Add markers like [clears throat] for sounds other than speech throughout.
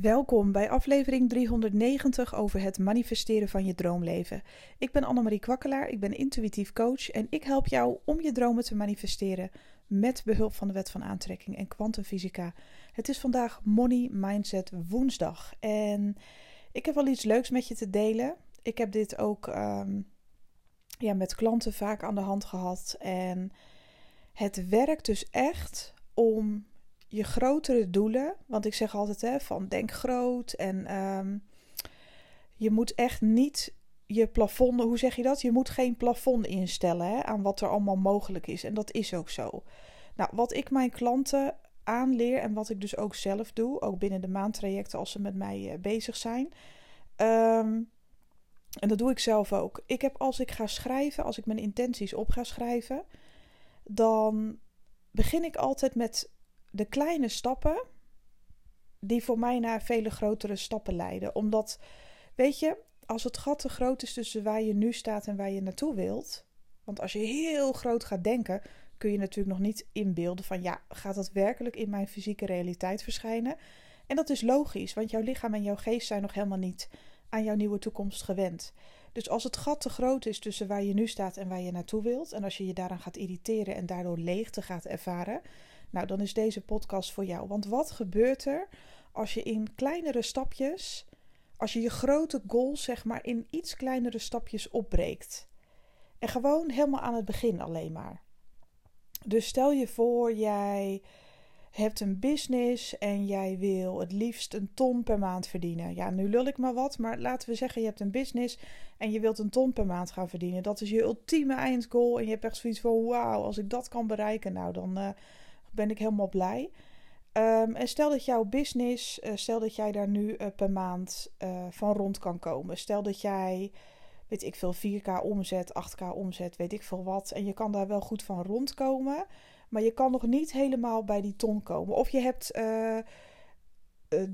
Welkom bij aflevering 390 over het manifesteren van je droomleven. Ik ben Annemarie Kwakkelaar, ik ben intuïtief coach en ik help jou om je dromen te manifesteren met behulp van de wet van aantrekking en kwantumfysica. Het is vandaag Money Mindset woensdag en ik heb wel iets leuks met je te delen. Ik heb dit ook um, ja, met klanten vaak aan de hand gehad en het werkt dus echt om je grotere doelen. Want ik zeg altijd hè, van denk groot. En um, je moet echt niet je plafond, hoe zeg je dat? Je moet geen plafond instellen hè, aan wat er allemaal mogelijk is. En dat is ook zo. Nou, wat ik mijn klanten aanleer en wat ik dus ook zelf doe, ook binnen de maandtrajecten als ze met mij uh, bezig zijn. Um, en dat doe ik zelf ook. Ik heb als ik ga schrijven, als ik mijn intenties op ga schrijven, dan begin ik altijd met de kleine stappen die voor mij naar vele grotere stappen leiden. Omdat, weet je, als het gat te groot is tussen waar je nu staat en waar je naartoe wilt. Want als je heel groot gaat denken, kun je natuurlijk nog niet inbeelden van ja, gaat dat werkelijk in mijn fysieke realiteit verschijnen? En dat is logisch, want jouw lichaam en jouw geest zijn nog helemaal niet aan jouw nieuwe toekomst gewend. Dus als het gat te groot is tussen waar je nu staat en waar je naartoe wilt, en als je je daaraan gaat irriteren en daardoor leegte gaat ervaren, nou, dan is deze podcast voor jou. Want wat gebeurt er als je in kleinere stapjes, als je je grote goals zeg maar in iets kleinere stapjes opbreekt? En gewoon helemaal aan het begin alleen maar. Dus stel je voor, jij hebt een business en jij wil het liefst een ton per maand verdienen. Ja, nu lul ik maar wat, maar laten we zeggen, je hebt een business en je wilt een ton per maand gaan verdienen. Dat is je ultieme eindgoal en je hebt echt zoiets van, wauw, als ik dat kan bereiken, nou dan, uh, ben ik helemaal blij. Um, en stel dat jouw business, uh, stel dat jij daar nu uh, per maand uh, van rond kan komen. Stel dat jij, weet ik veel, 4k omzet, 8k omzet, weet ik veel wat. En je kan daar wel goed van rondkomen. Maar je kan nog niet helemaal bij die ton komen. Of je hebt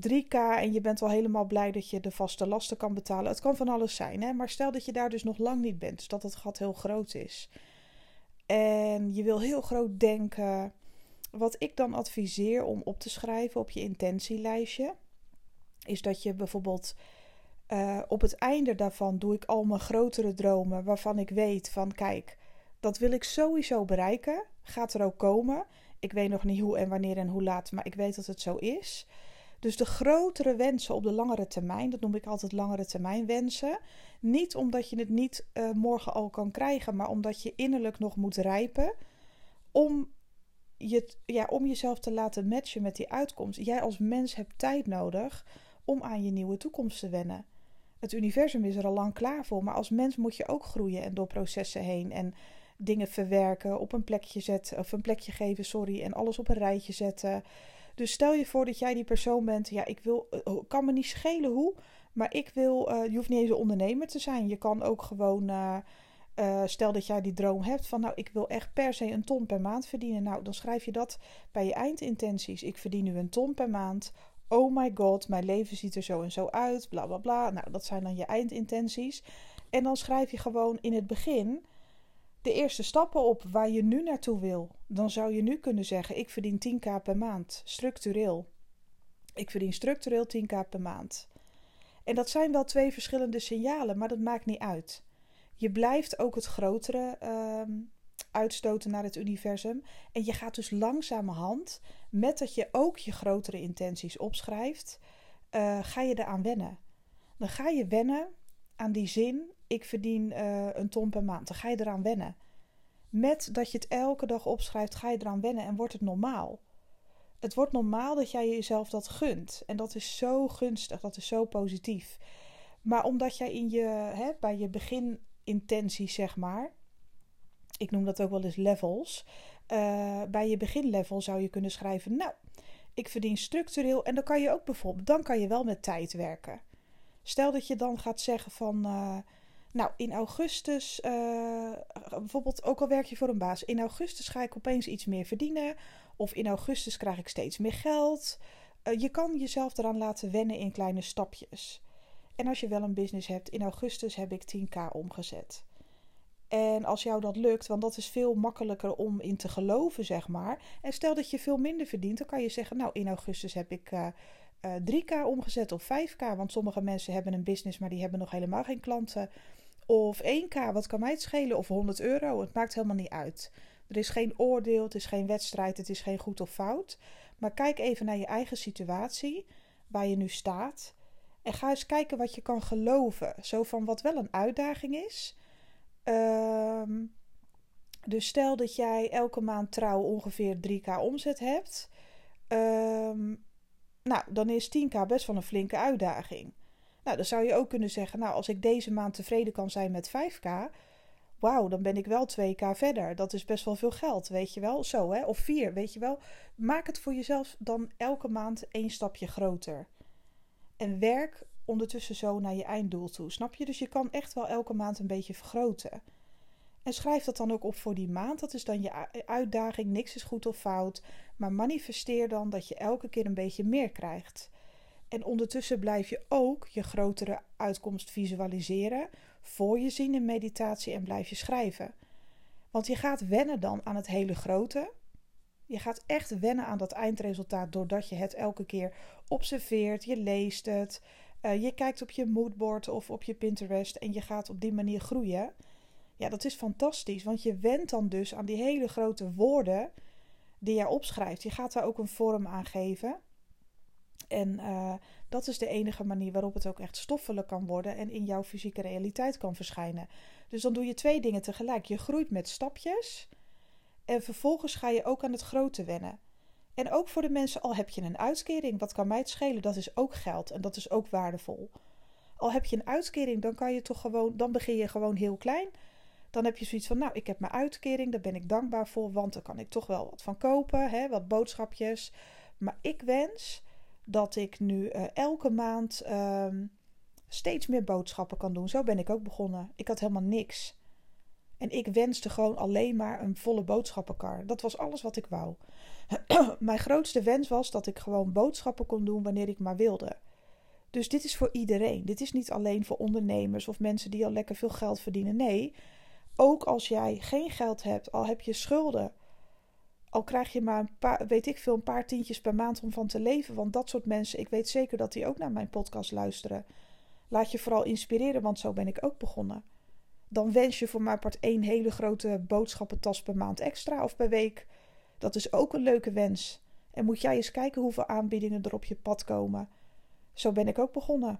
3k en je bent al helemaal blij dat je de vaste lasten kan betalen. Het kan van alles zijn, hè? maar stel dat je daar dus nog lang niet bent. Dus dat het gat heel groot is. En je wil heel groot denken wat ik dan adviseer om op te schrijven op je intentielijstje, is dat je bijvoorbeeld uh, op het einde daarvan doe ik al mijn grotere dromen waarvan ik weet van kijk, dat wil ik sowieso bereiken. Gaat er ook komen. Ik weet nog niet hoe en wanneer en hoe laat, maar ik weet dat het zo is. Dus de grotere wensen op de langere termijn, dat noem ik altijd langere termijn wensen. Niet omdat je het niet uh, morgen al kan krijgen, maar omdat je innerlijk nog moet rijpen om je, ja, om jezelf te laten matchen met die uitkomst. Jij als mens hebt tijd nodig om aan je nieuwe toekomst te wennen. Het universum is er al lang klaar voor, maar als mens moet je ook groeien en door processen heen en dingen verwerken, op een plekje zetten, of een plekje geven, sorry, en alles op een rijtje zetten. Dus stel je voor dat jij die persoon bent, ja, ik wil, eh, kan me niet schelen hoe, maar ik wil, uh, je hoeft niet eens een ondernemer te zijn. Je kan ook gewoon uh, uh, stel dat jij die droom hebt van, nou, ik wil echt per se een ton per maand verdienen. Nou, dan schrijf je dat bij je eindintenties. Ik verdien nu een ton per maand. Oh my god, mijn leven ziet er zo en zo uit. Bla bla bla. Nou, dat zijn dan je eindintenties. En dan schrijf je gewoon in het begin de eerste stappen op waar je nu naartoe wil. Dan zou je nu kunnen zeggen: ik verdien 10k per maand, structureel. Ik verdien structureel 10k per maand. En dat zijn wel twee verschillende signalen, maar dat maakt niet uit. Je blijft ook het grotere uh, uitstoten naar het universum. En je gaat dus langzamerhand, met dat je ook je grotere intenties opschrijft, uh, ga je eraan wennen. Dan ga je wennen aan die zin: ik verdien uh, een ton per maand. Dan ga je eraan wennen. Met dat je het elke dag opschrijft, ga je eraan wennen en wordt het normaal. Het wordt normaal dat jij jezelf dat gunt. En dat is zo gunstig, dat is zo positief. Maar omdat jij in je, hè, bij je begin intenties, zeg maar. Ik noem dat ook wel eens levels. Uh, bij je beginlevel zou je kunnen schrijven: Nou, ik verdien structureel. En dan kan je ook bijvoorbeeld, dan kan je wel met tijd werken. Stel dat je dan gaat zeggen van. Uh, nou, in augustus, uh, bijvoorbeeld, ook al werk je voor een baas, in augustus ga ik opeens iets meer verdienen. Of in augustus krijg ik steeds meer geld. je kan jezelf eraan laten wennen in kleine stapjes. En als je wel een business hebt, in augustus heb ik 10k omgezet. En als jou dat lukt, want dat is veel makkelijker om in te geloven, zeg maar. En stel dat je veel minder verdient, dan kan je zeggen: Nou, in augustus heb ik uh, 3k omgezet of 5k. Want sommige mensen hebben een business, maar die hebben nog helemaal geen klanten. Of 1k, wat kan mij het schelen? Of 100 euro, het maakt helemaal niet uit. Er is geen oordeel, het is geen wedstrijd, het is geen goed of fout. Maar kijk even naar je eigen situatie, waar je nu staat. En ga eens kijken wat je kan geloven. Zo van wat wel een uitdaging is. Ehm, dus stel dat jij elke maand trouw ongeveer 3k omzet hebt. Ehm, nou, dan is 10k best wel een flinke uitdaging. Nou, dan zou je ook kunnen zeggen, nou, als ik deze maand tevreden kan zijn met 5k, wauw, dan ben ik wel 2k verder. Dat is best wel veel geld, weet je wel? Zo, hè? Of 4, weet je wel? Maak het voor jezelf dan elke maand één stapje groter. En werk ondertussen zo naar je einddoel toe. Snap je? Dus je kan echt wel elke maand een beetje vergroten. En schrijf dat dan ook op voor die maand. Dat is dan je uitdaging. Niks is goed of fout. Maar manifesteer dan dat je elke keer een beetje meer krijgt. En ondertussen blijf je ook je grotere uitkomst visualiseren. Voor je zien in meditatie en blijf je schrijven. Want je gaat wennen dan aan het hele grote. Je gaat echt wennen aan dat eindresultaat doordat je het elke keer observeert, je leest het, uh, je kijkt op je moodboard of op je Pinterest en je gaat op die manier groeien. Ja, dat is fantastisch, want je went dan dus aan die hele grote woorden die jij opschrijft. Je gaat daar ook een vorm aan geven. En uh, dat is de enige manier waarop het ook echt stoffelijk kan worden en in jouw fysieke realiteit kan verschijnen. Dus dan doe je twee dingen tegelijk. Je groeit met stapjes en vervolgens ga je ook aan het grote wennen. En ook voor de mensen, al heb je een uitkering, wat kan mij het schelen? Dat is ook geld en dat is ook waardevol. Al heb je een uitkering, dan kan je toch gewoon, dan begin je gewoon heel klein. Dan heb je zoiets van, nou, ik heb mijn uitkering, daar ben ik dankbaar voor, want daar kan ik toch wel wat van kopen, hè, wat boodschapjes. Maar ik wens dat ik nu uh, elke maand um, steeds meer boodschappen kan doen. Zo ben ik ook begonnen. Ik had helemaal niks. En ik wenste gewoon alleen maar een volle boodschappenkar. Dat was alles wat ik wou. [clears throat] Mijn grootste wens was dat ik gewoon boodschappen kon doen wanneer ik maar wilde. Dus dit is voor iedereen. Dit is niet alleen voor ondernemers of mensen die al lekker veel geld verdienen. Nee, ook als jij geen geld hebt, al heb je schulden, al krijg je maar een paar, weet ik veel, een paar tientjes per maand om van te leven. Want dat soort mensen, ik weet zeker dat die ook naar mijn podcast luisteren. Laat je vooral inspireren, want zo ben ik ook begonnen dan wens je voor mij part één hele grote boodschappentas per maand extra of per week. Dat is ook een leuke wens. En moet jij eens kijken hoeveel aanbiedingen er op je pad komen. Zo ben ik ook begonnen.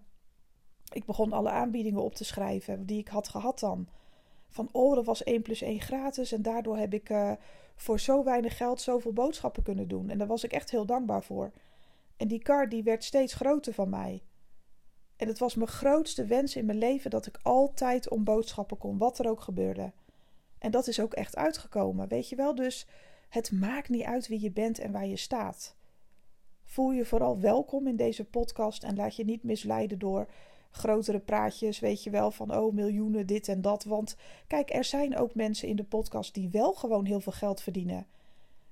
Ik begon alle aanbiedingen op te schrijven die ik had gehad dan. Van oh, was 1 plus 1 gratis en daardoor heb ik uh, voor zo weinig geld zoveel boodschappen kunnen doen. En daar was ik echt heel dankbaar voor. En die kar die werd steeds groter van mij. En het was mijn grootste wens in mijn leven dat ik altijd om boodschappen kon, wat er ook gebeurde. En dat is ook echt uitgekomen, weet je wel? Dus het maakt niet uit wie je bent en waar je staat. Voel je vooral welkom in deze podcast en laat je niet misleiden door grotere praatjes, weet je wel, van oh miljoenen dit en dat. Want kijk, er zijn ook mensen in de podcast die wel gewoon heel veel geld verdienen.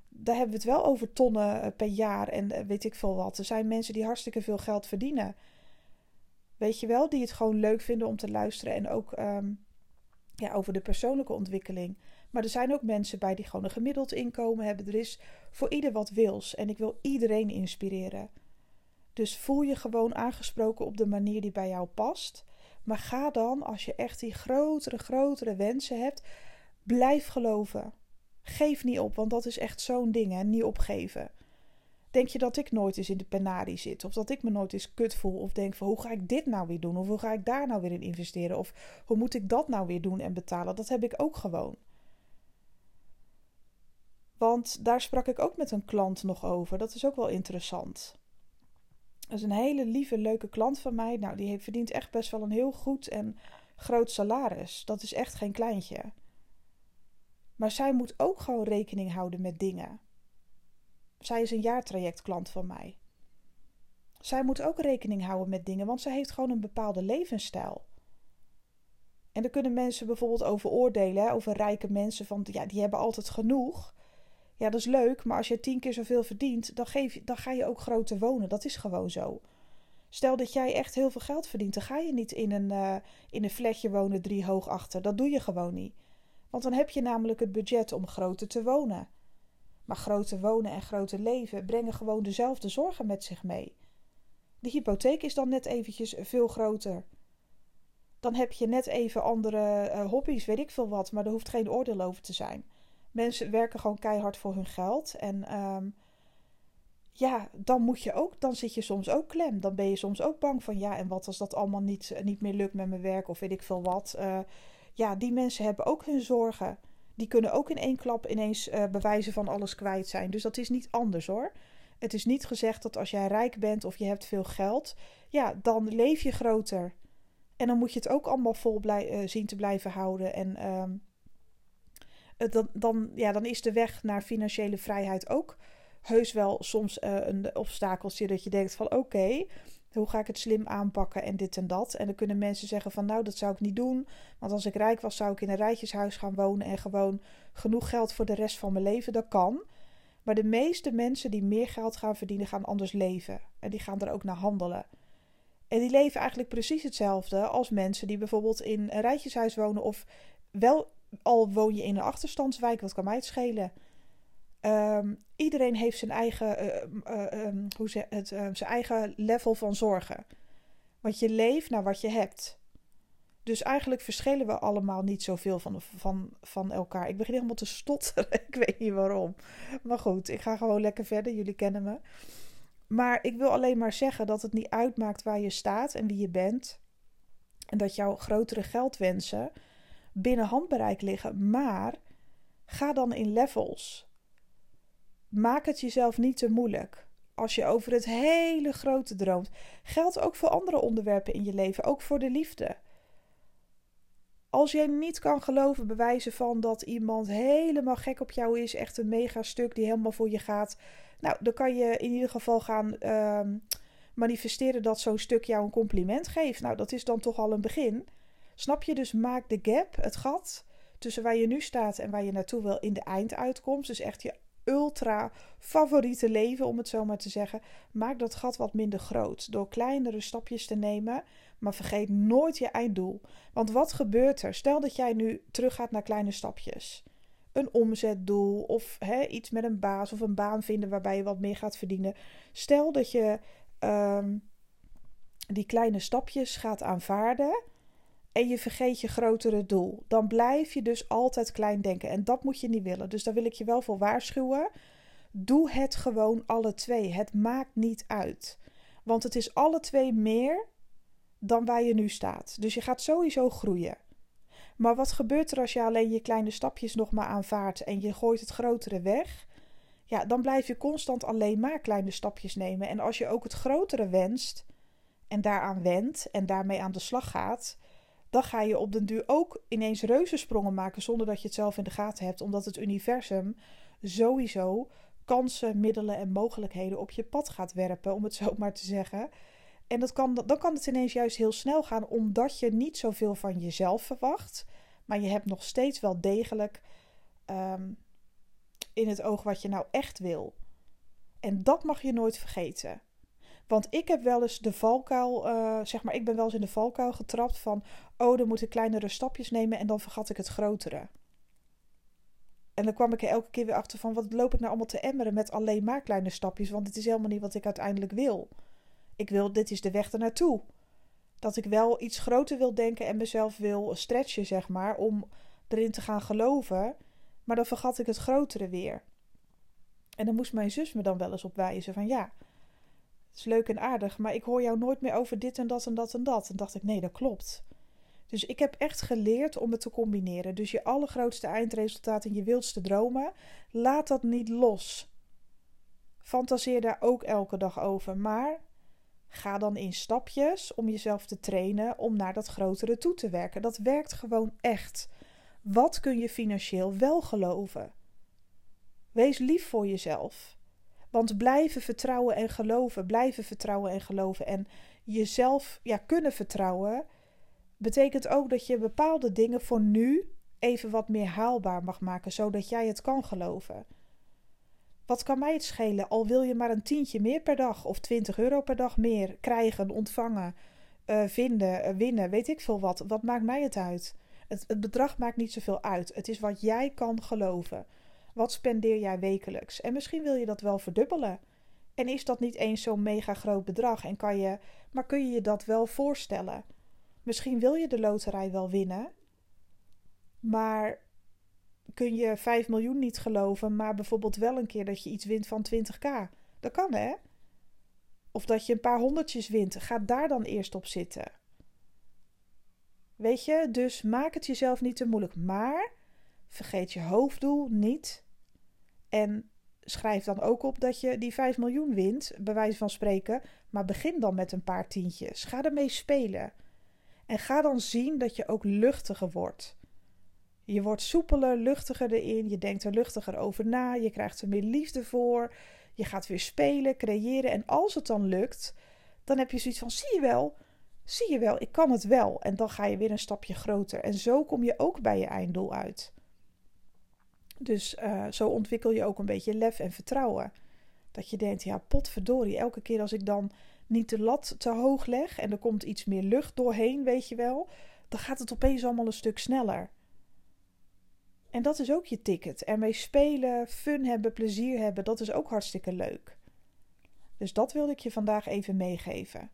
Daar hebben we het wel over tonnen eh, per jaar en eh, weet ik veel wat. Er zijn mensen die hartstikke veel geld verdienen. Weet je wel, die het gewoon leuk vinden om te luisteren en ook ehm, ja, over de persoonlijke ontwikkeling. Maar er zijn ook mensen bij die gewoon een gemiddeld inkomen hebben. Er is voor ieder wat wils en ik wil iedereen inspireren. Dus voel je gewoon aangesproken op de manier die bij jou past. Maar ga dan, als je echt die grotere, grotere wensen hebt, blijf geloven. Geef niet op, want dat is echt zo'n ding, hè? niet opgeven. Denk je dat ik nooit eens in de penarie zit? Of dat ik me nooit eens kut voel? Of denk van hoe ga ik dit nou weer doen? Of hoe ga ik daar nou weer in investeren? Of hoe moet ik dat nou weer doen en betalen? Dat heb ik ook gewoon. Want daar sprak ik ook met een klant nog over. Dat is ook wel interessant. Dat is een hele lieve, leuke klant van mij. Nou, die verdient echt best wel een heel goed en groot salaris. Dat is echt geen kleintje. Maar zij moet ook gewoon rekening houden met dingen. Zij is een jaartraject klant van mij. Zij moet ook rekening houden met dingen, want zij heeft gewoon een bepaalde levensstijl. En daar kunnen mensen bijvoorbeeld over oordelen, over rijke mensen, van ja, die hebben altijd genoeg. Ja, dat is leuk, maar als je tien keer zoveel verdient, dan, geef, dan ga je ook groter wonen. Dat is gewoon zo. Stel dat jij echt heel veel geld verdient, dan ga je niet in een, uh, in een flatje wonen drie hoog achter. Dat doe je gewoon niet. Want dan heb je namelijk het budget om groter te wonen. Maar grote wonen en grote leven brengen gewoon dezelfde zorgen met zich mee. De hypotheek is dan net eventjes veel groter. Dan heb je net even andere uh, hobby's, weet ik veel wat, maar er hoeft geen oordeel over te zijn. Mensen werken gewoon keihard voor hun geld. En um, ja, dan moet je ook, dan zit je soms ook klem. Dan ben je soms ook bang van ja, en wat als dat allemaal niet, niet meer lukt met mijn werk of weet ik veel wat. Uh, ja, die mensen hebben ook hun zorgen. Die kunnen ook in één klap ineens uh, bewijzen van alles kwijt zijn. Dus dat is niet anders hoor. Het is niet gezegd dat als jij rijk bent of je hebt veel geld, ja, dan leef je groter. En dan moet je het ook allemaal vol blij, uh, zien te blijven houden. En um, dan, dan, ja, dan is de weg naar financiële vrijheid ook heus wel soms uh, een obstakeltje dat je denkt van oké, hoe ga ik het slim aanpakken en dit en dat. En dan kunnen mensen zeggen van nou, dat zou ik niet doen. Want als ik rijk was, zou ik in een rijtjeshuis gaan wonen en gewoon genoeg geld voor de rest van mijn leven. Dat kan. Maar de meeste mensen die meer geld gaan verdienen, gaan anders leven. En die gaan er ook naar handelen. En die leven eigenlijk precies hetzelfde als mensen die bijvoorbeeld in een rijtjeshuis wonen. Of wel al woon je in een achterstandswijk, wat kan mij het schelen? Um, iedereen heeft zijn eigen, uh, uh, um, hoe ze, het, uh, zijn eigen level van zorgen. Want je leeft naar wat je hebt. Dus eigenlijk verschillen we allemaal niet zoveel van, van, van elkaar. Ik begin helemaal te stotteren. [laughs] ik weet niet waarom. Maar goed, ik ga gewoon lekker verder. Jullie kennen me. Maar ik wil alleen maar zeggen dat het niet uitmaakt waar je staat en wie je bent. En dat jouw grotere geldwensen binnen handbereik liggen. Maar ga dan in levels. Maak het jezelf niet te moeilijk. Als je over het hele grote droomt. Geldt ook voor andere onderwerpen in je leven, ook voor de liefde. Als jij niet kan geloven, bewijzen van dat iemand helemaal gek op jou is, echt een mega stuk die helemaal voor je gaat. Nou, dan kan je in ieder geval gaan uh, manifesteren dat zo'n stuk jou een compliment geeft. Nou, dat is dan toch al een begin. Snap je? Dus maak de gap, het gat tussen waar je nu staat en waar je naartoe wil in de einduitkomst. Dus echt je ultra favoriete leven, om het zo maar te zeggen. Maak dat gat wat minder groot door kleinere stapjes te nemen. Maar vergeet nooit je einddoel. Want wat gebeurt er? Stel dat jij nu teruggaat naar kleine stapjes. Een omzetdoel of hè, iets met een baas of een baan vinden waarbij je wat meer gaat verdienen. Stel dat je um, die kleine stapjes gaat aanvaarden en je vergeet je grotere doel. Dan blijf je dus altijd klein denken. En dat moet je niet willen. Dus daar wil ik je wel voor waarschuwen. Doe het gewoon alle twee. Het maakt niet uit. Want het is alle twee meer dan waar je nu staat. Dus je gaat sowieso groeien. Maar wat gebeurt er als je alleen je kleine stapjes nog maar aanvaardt en je gooit het grotere weg? Ja, dan blijf je constant alleen maar kleine stapjes nemen. En als je ook het grotere wenst en daaraan wendt en daarmee aan de slag gaat, dan ga je op den duur ook ineens reuzensprongen maken zonder dat je het zelf in de gaten hebt, omdat het universum sowieso kansen, middelen en mogelijkheden op je pad gaat werpen, om het [laughs] zo maar te zeggen. En dat kan, dan kan het ineens juist heel snel gaan, omdat je niet zoveel van jezelf verwacht, maar je hebt nog steeds wel degelijk um, in het oog wat je nou echt wil. En dat mag je nooit vergeten. Want ik heb wel eens de valkuil, uh, zeg maar, ik ben wel eens in de valkuil getrapt van, oh, dan moet ik kleinere stapjes nemen en dan vergat ik het grotere. En dan kwam ik er elke keer weer achter van, wat loop ik nou allemaal te emmeren met alleen maar kleine stapjes, want het is helemaal niet wat ik uiteindelijk wil. Ik wil, dit is de weg ernaartoe. Dat ik wel iets groter wil denken en mezelf wil stretchen, zeg maar, om erin te gaan geloven. Maar dan vergat ik het grotere weer. En dan moest mijn zus me dan wel eens op wijzen van ja, is leuk en aardig, maar ik hoor jou nooit meer over dit en dat en dat en dat. En dacht ik, nee, dat klopt. Dus ik heb echt geleerd om het te combineren. Dus je allergrootste eindresultaat en je wildste dromen, laat dat niet los. Fantaseer daar ook elke dag over, maar ga dan in stapjes om jezelf te trainen om naar dat grotere toe te werken. Dat werkt gewoon echt. Wat kun je financieel wel geloven? Wees lief voor jezelf. Want blijven vertrouwen en geloven, blijven vertrouwen en geloven en jezelf ja, kunnen vertrouwen, betekent ook dat je bepaalde dingen voor nu even wat meer haalbaar mag maken, zodat jij het kan geloven. Wat kan mij het schelen, al wil je maar een tientje meer per dag of 20 euro per dag meer krijgen, ontvangen, uh, vinden, uh, winnen, weet ik veel wat. Wat maakt mij het uit? Het, het bedrag maakt niet zoveel uit. Het is wat jij kan geloven. Wat spendeer jij wekelijks? En misschien wil je dat wel verdubbelen. En is dat niet eens zo'n mega groot bedrag? En kan je, maar kun je je dat wel voorstellen? Misschien wil je de loterij wel winnen, maar kun je 5 miljoen niet geloven, maar bijvoorbeeld wel een keer dat je iets wint van 20k. Dat kan hè? Of dat je een paar honderdjes wint. Ga daar dan eerst op zitten. Weet je, dus maak het jezelf niet te moeilijk. Maar vergeet je hoofddoel niet. En schrijf dan ook op dat je die 5 miljoen wint, bij wijze van spreken. Maar begin dan met een paar tientjes. Ga ermee spelen. En ga dan zien dat je ook luchtiger wordt. Je wordt soepeler, luchtiger erin. Je denkt er luchtiger over na. Je krijgt er meer liefde voor. Je gaat weer spelen, creëren. En als het dan lukt, dan heb je zoiets van: zie je wel, zie je wel, ik kan het wel. En dan ga je weer een stapje groter. En zo kom je ook bij je einddoel uit. Dus uh, zo ontwikkel je ook een beetje lef en vertrouwen. Dat je denkt, ja, potverdorie, elke keer als ik dan niet de lat te hoog leg en er komt iets meer lucht doorheen, weet je wel, dan gaat het opeens allemaal een stuk sneller. En dat is ook je ticket. Ermee spelen, fun hebben, plezier hebben, dat is ook hartstikke leuk. Dus dat wilde ik je vandaag even meegeven.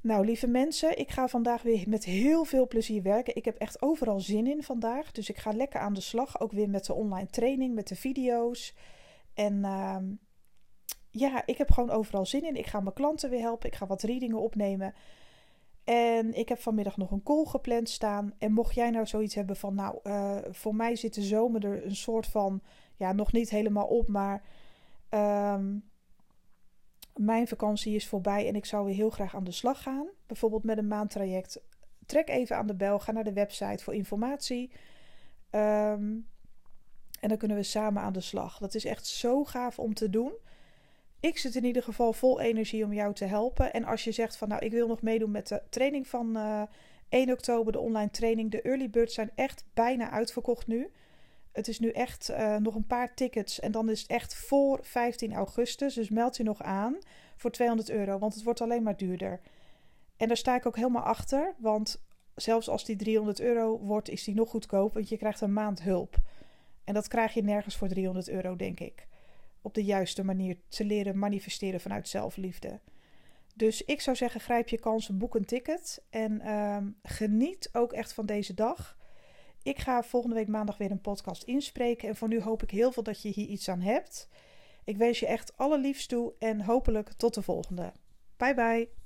Nou, lieve mensen, ik ga vandaag weer met heel veel plezier werken. Ik heb echt overal zin in vandaag. Dus ik ga lekker aan de slag. Ook weer met de online training, met de video's. En uh, ja, ik heb gewoon overal zin in. Ik ga mijn klanten weer helpen. Ik ga wat readingen opnemen. En ik heb vanmiddag nog een call gepland staan. En mocht jij nou zoiets hebben van, nou, uh, voor mij zit de zomer er een soort van, ja, nog niet helemaal op, maar um, mijn vakantie is voorbij en ik zou weer heel graag aan de slag gaan. Bijvoorbeeld met een maandtraject. Trek even aan de bel, ga naar de website voor informatie. Um, en dan kunnen we samen aan de slag. Dat is echt zo gaaf om te doen. Ik zit in ieder geval vol energie om jou te helpen. En als je zegt van nou, ik wil nog meedoen met de training van uh, eh, 1 oktober, de online training. De early birds zijn echt bijna uitverkocht nu. Het is nu echt uh, nog een paar tickets en dan is het echt voor 15 augustus. Dus meld je nog aan voor 200 euro, want het wordt alleen maar duurder. En daar sta ik ook helemaal achter, want zelfs als die 300 euro wordt, is die nog goedkoop, want je krijgt een maand hulp. En dat krijg je nergens voor 300 euro, denk ik op de juiste manier te leren manifesteren vanuit zelfliefde. Dus ik zou zeggen, grijp je kansen, boek een ticket en ehm, geniet ook echt van deze dag. Ik ga volgende week maandag weer een podcast inspreken en voor nu hoop ik heel veel dat je hier iets aan hebt. Ik wens je echt alle liefst toe en hopelijk tot de volgende. Bye bye.